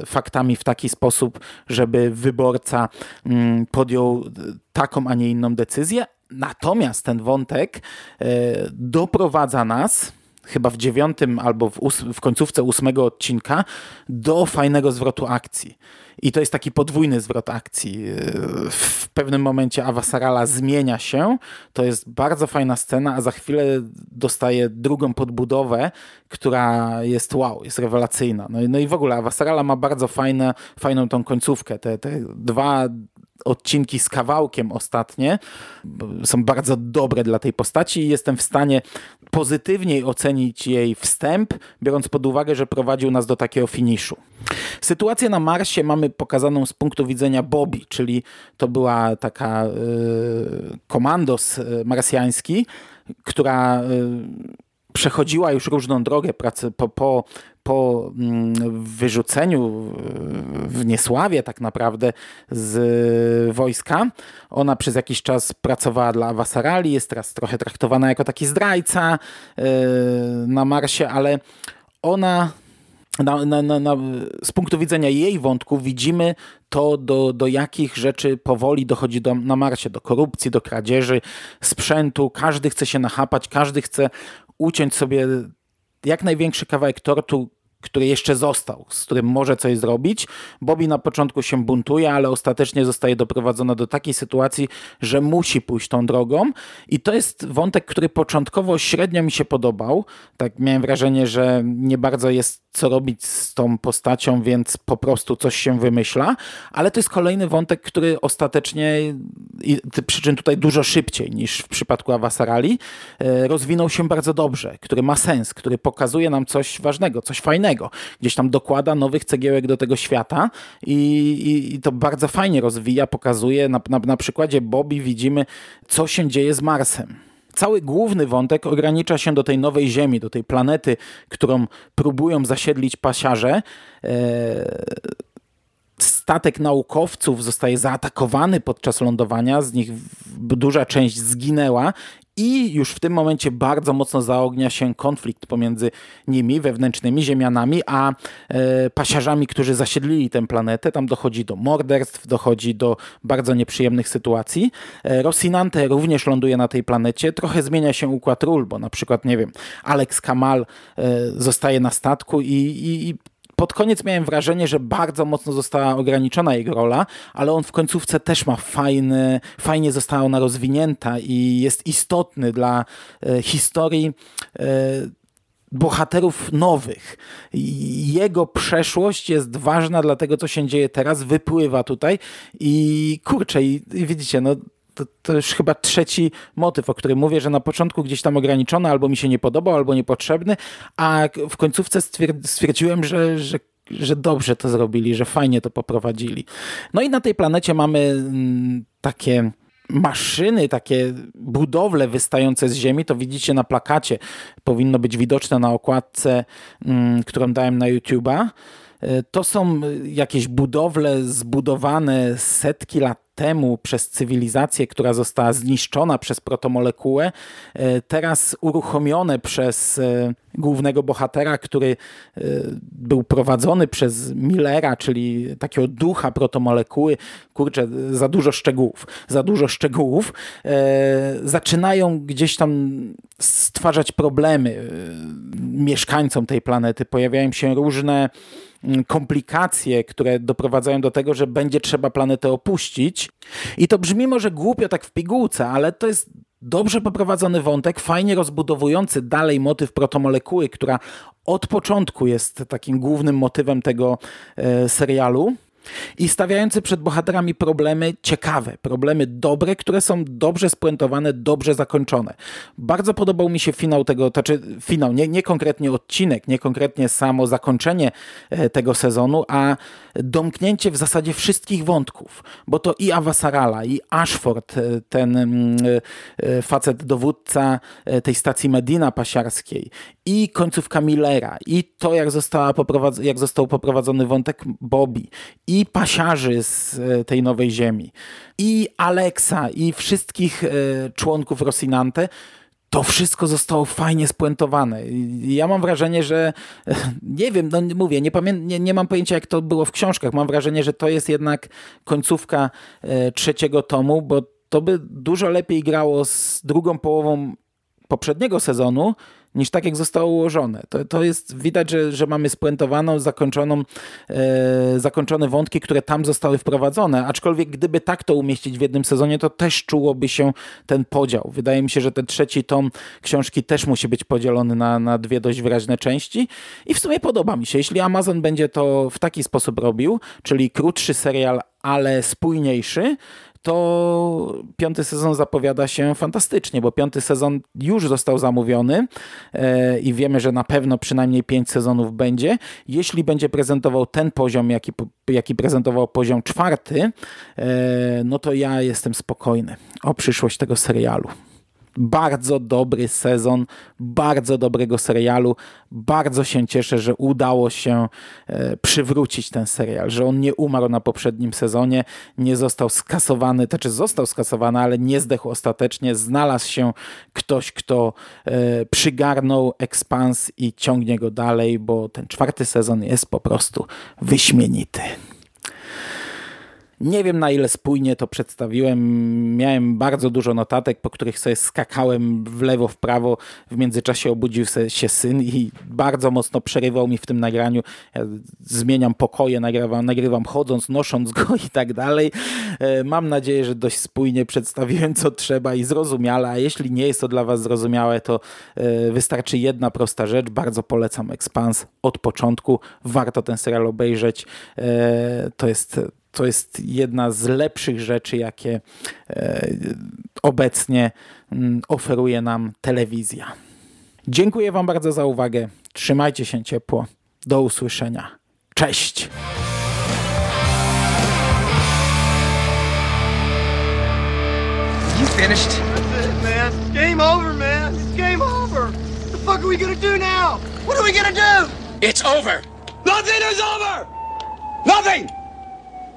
faktami w taki sposób, żeby wyborca mm, podjął taką, a nie inną decyzję, Natomiast ten wątek doprowadza nas chyba w dziewiątym albo w, w, końcówce ósmego odcinka do fajnego zwrotu akcji. I to jest taki podwójny zwrot akcji. W pewnym momencie Awasarala zmienia się, to jest bardzo fajna scena, a za chwilę dostaje drugą podbudowę, która jest wow, jest rewelacyjna. No i, no i w ogóle Awasarala ma bardzo fajne, fajną tą końcówkę. Te, te dwa odcinki z kawałkiem ostatnie są bardzo dobre dla tej postaci i jestem w stanie pozytywniej ocenić jej wstęp, biorąc pod uwagę, że prowadził nas do takiego finiszu. Sytuację na Marsie mamy pokazaną z punktu widzenia Bobby, czyli to była taka y, komandos y, marsjański, która y, przechodziła już różną drogę pracy po, po, po mm, wyrzuceniu w niesławie tak naprawdę z wojska. Ona przez jakiś czas pracowała dla Wasarali, jest teraz trochę traktowana jako taki zdrajca e, na Marsie, ale ona na, na, na, z punktu widzenia jej wątku widzimy to, do, do jakich rzeczy powoli dochodzi do, na Marsie, do korupcji, do kradzieży sprzętu. Każdy chce się nachapać, każdy chce uciąć sobie jak największy kawałek tortu, który jeszcze został, z którym może coś zrobić. Bobby na początku się buntuje, ale ostatecznie zostaje doprowadzona do takiej sytuacji, że musi pójść tą drogą. I to jest wątek, który początkowo średnio mi się podobał. Tak miałem wrażenie, że nie bardzo jest co robić z tą postacią, więc po prostu coś się wymyśla. Ale to jest kolejny wątek, który ostatecznie, przy czym tutaj dużo szybciej niż w przypadku Awasarali, e, rozwinął się bardzo dobrze, który ma sens, który pokazuje nam coś ważnego, coś fajnego innego. Gdzieś tam dokłada nowych cegiełek do tego świata i, i, i to bardzo fajnie rozwija, pokazuje. Na, na, na przykładzie Bobby widzimy, co się dzieje z Marsem cały główny wątek ogranicza się do tej nowej Ziemi, do tej planety, którą próbują zasiedlić pasiarze. Statek naukowców zostaje zaatakowany podczas lądowania, z nich duża część zginęła i już w tym momencie bardzo mocno zaognia się konflikt pomiędzy nimi, wewnętrznymi ziemianami, a e, pasiarzami, którzy zasiedlili tę planetę. Tam dochodzi do morderstw, dochodzi do bardzo nieprzyjemnych sytuacji. E, Rosinante również ląduje na tej planecie. Trochę zmienia się układ ról, bo na przykład, nie wiem, Alex Kamal e, zostaje na statku i, i, i pod koniec miałem wrażenie, że bardzo mocno została ograniczona jego rola, ale on w końcówce też ma fajny, fajnie została ona rozwinięta i jest istotny dla e, historii e, bohaterów nowych. Jego przeszłość jest ważna dla tego, co się dzieje teraz, wypływa tutaj i kurczę, i, i widzicie, no to, to, już chyba trzeci motyw, o którym mówię, że na początku gdzieś tam ograniczony, albo mi się nie podobał, albo niepotrzebny, a w końcówce stwierdziłem, że, że że dobrze to zrobili, że fajnie to poprowadzili. No i na tej planecie mamy mm, takie maszyny, takie budowle wystające z ziemi, to widzicie na plakacie, powinno być widoczne na okładce, mm, którą dałem na YouTube'a. E, to są jakieś budowle zbudowane setki lat temu przez cywilizację, która została zniszczona przez protomolekułę, e, teraz uruchomione przez e, głównego bohatera, który e, był prowadzony przez Millera, czyli takiego ducha protomolekuły. Kurczę, za dużo szczegółów. Za dużo szczegółów. Zaczynają gdzieś tam stwarzać problemy mieszkańcom tej planety. Pojawiają się różne komplikacje, które doprowadzają do tego, że będzie trzeba planetę opuścić. I to brzmi może głupio tak w pigułce, ale to jest dobrze poprowadzony wątek, fajnie rozbudowujący dalej motyw protomolekuły, która od początku jest takim głównym motywem tego e, serialu i stawiający przed bohaterami problemy ciekawe, problemy dobre, które są dobrze spuentowane, dobrze zakończone. Bardzo podobał mi się finał tego, to znaczy finał, nie, nie konkretnie odcinek, nie konkretnie samo zakończenie e, tego sezonu, a domknięcie w zasadzie wszystkich wątków, bo to i Avasarala, i Ashford, e, ten mm, e, facet dowódca tej stacji Medina pasiarskiej, i końcówka Millera, i to jak, została poprowadz- jak został poprowadzony wątek Bobby, i pasiarzy z e, tej nowej ziemi, i Alexa, i wszystkich e, członków Rosinante, to wszystko zostało fajnie spuentowane. Ja mam wrażenie, że nie wiem, no mówię, nie, pamię- nie, nie mam pojęcia jak to było w książkach. Mam wrażenie, że to jest jednak końcówka e, trzeciego tomu, bo to by dużo lepiej grało z drugą połową poprzedniego sezonu, niż tak jak zostało ułożone. To, to jest widać, że, że mamy spuentowaną, zakończoną, e, zakończone wątki, które tam zostały wprowadzone. Aczkolwiek gdyby tak to umieścić w jednym sezonie, to też czułoby się ten podział. Wydaje mi się, że ten trzeci tom książki też musi być podzielony na, na dwie dość wyraźne części. I w sumie podoba mi się. Jeśli Amazon będzie to w taki sposób robił, czyli krótszy serial, ale spójniejszy, to piąty sezon zapowiada się fantastycznie, bo piąty sezon już został zamówiony e, i wiemy, że na pewno przynajmniej pięć sezonów będzie. Jeśli będzie prezentował ten poziom, jaki, jaki prezentował poziom czwarty, e, no to ja jestem spokojny o przyszłość tego serialu bardzo dobry sezon, bardzo dobrego serialu. Bardzo się cieszę, że udało się e, przywrócić ten serial, że on nie umarł na poprzednim sezonie, nie został skasowany, to znaczy został skasowany, ale nie zdechł ostatecznie. Znalazł się ktoś, kto e, przygarnął ekspans i ciągnie go dalej, bo ten czwarty sezon jest po prostu wyśmienity. Nie wiem na ile spójnie to przedstawiłem. Miałem bardzo dużo notatek, po których sobie skakałem w lewo, w prawo. W międzyczasie obudził się syn i bardzo mocno przerywał mi w tym nagraniu. Ja zmieniam pokoje, nagrywam, nagrywam chodząc, nosząc go i tak dalej. E, mam nadzieję, że dość spójnie przedstawiłem co trzeba i zrozumiale, a jeśli nie jest to dla Was zrozumiałe, to e, wystarczy jedna prosta rzecz. Bardzo polecam Expans od początku. Warto ten serial obejrzeć. E, to jest to jest jedna z lepszych rzeczy, jakie e, obecnie mm, oferuje nam telewizja. Dziękuję Wam bardzo za uwagę. Trzymajcie się ciepło. Do usłyszenia. Cześć! You finished? That's it, man. It's game over, man. It's game over. What the fuck are we gonna do now? What are we gonna do? It's over. Nothing is over! Nothing!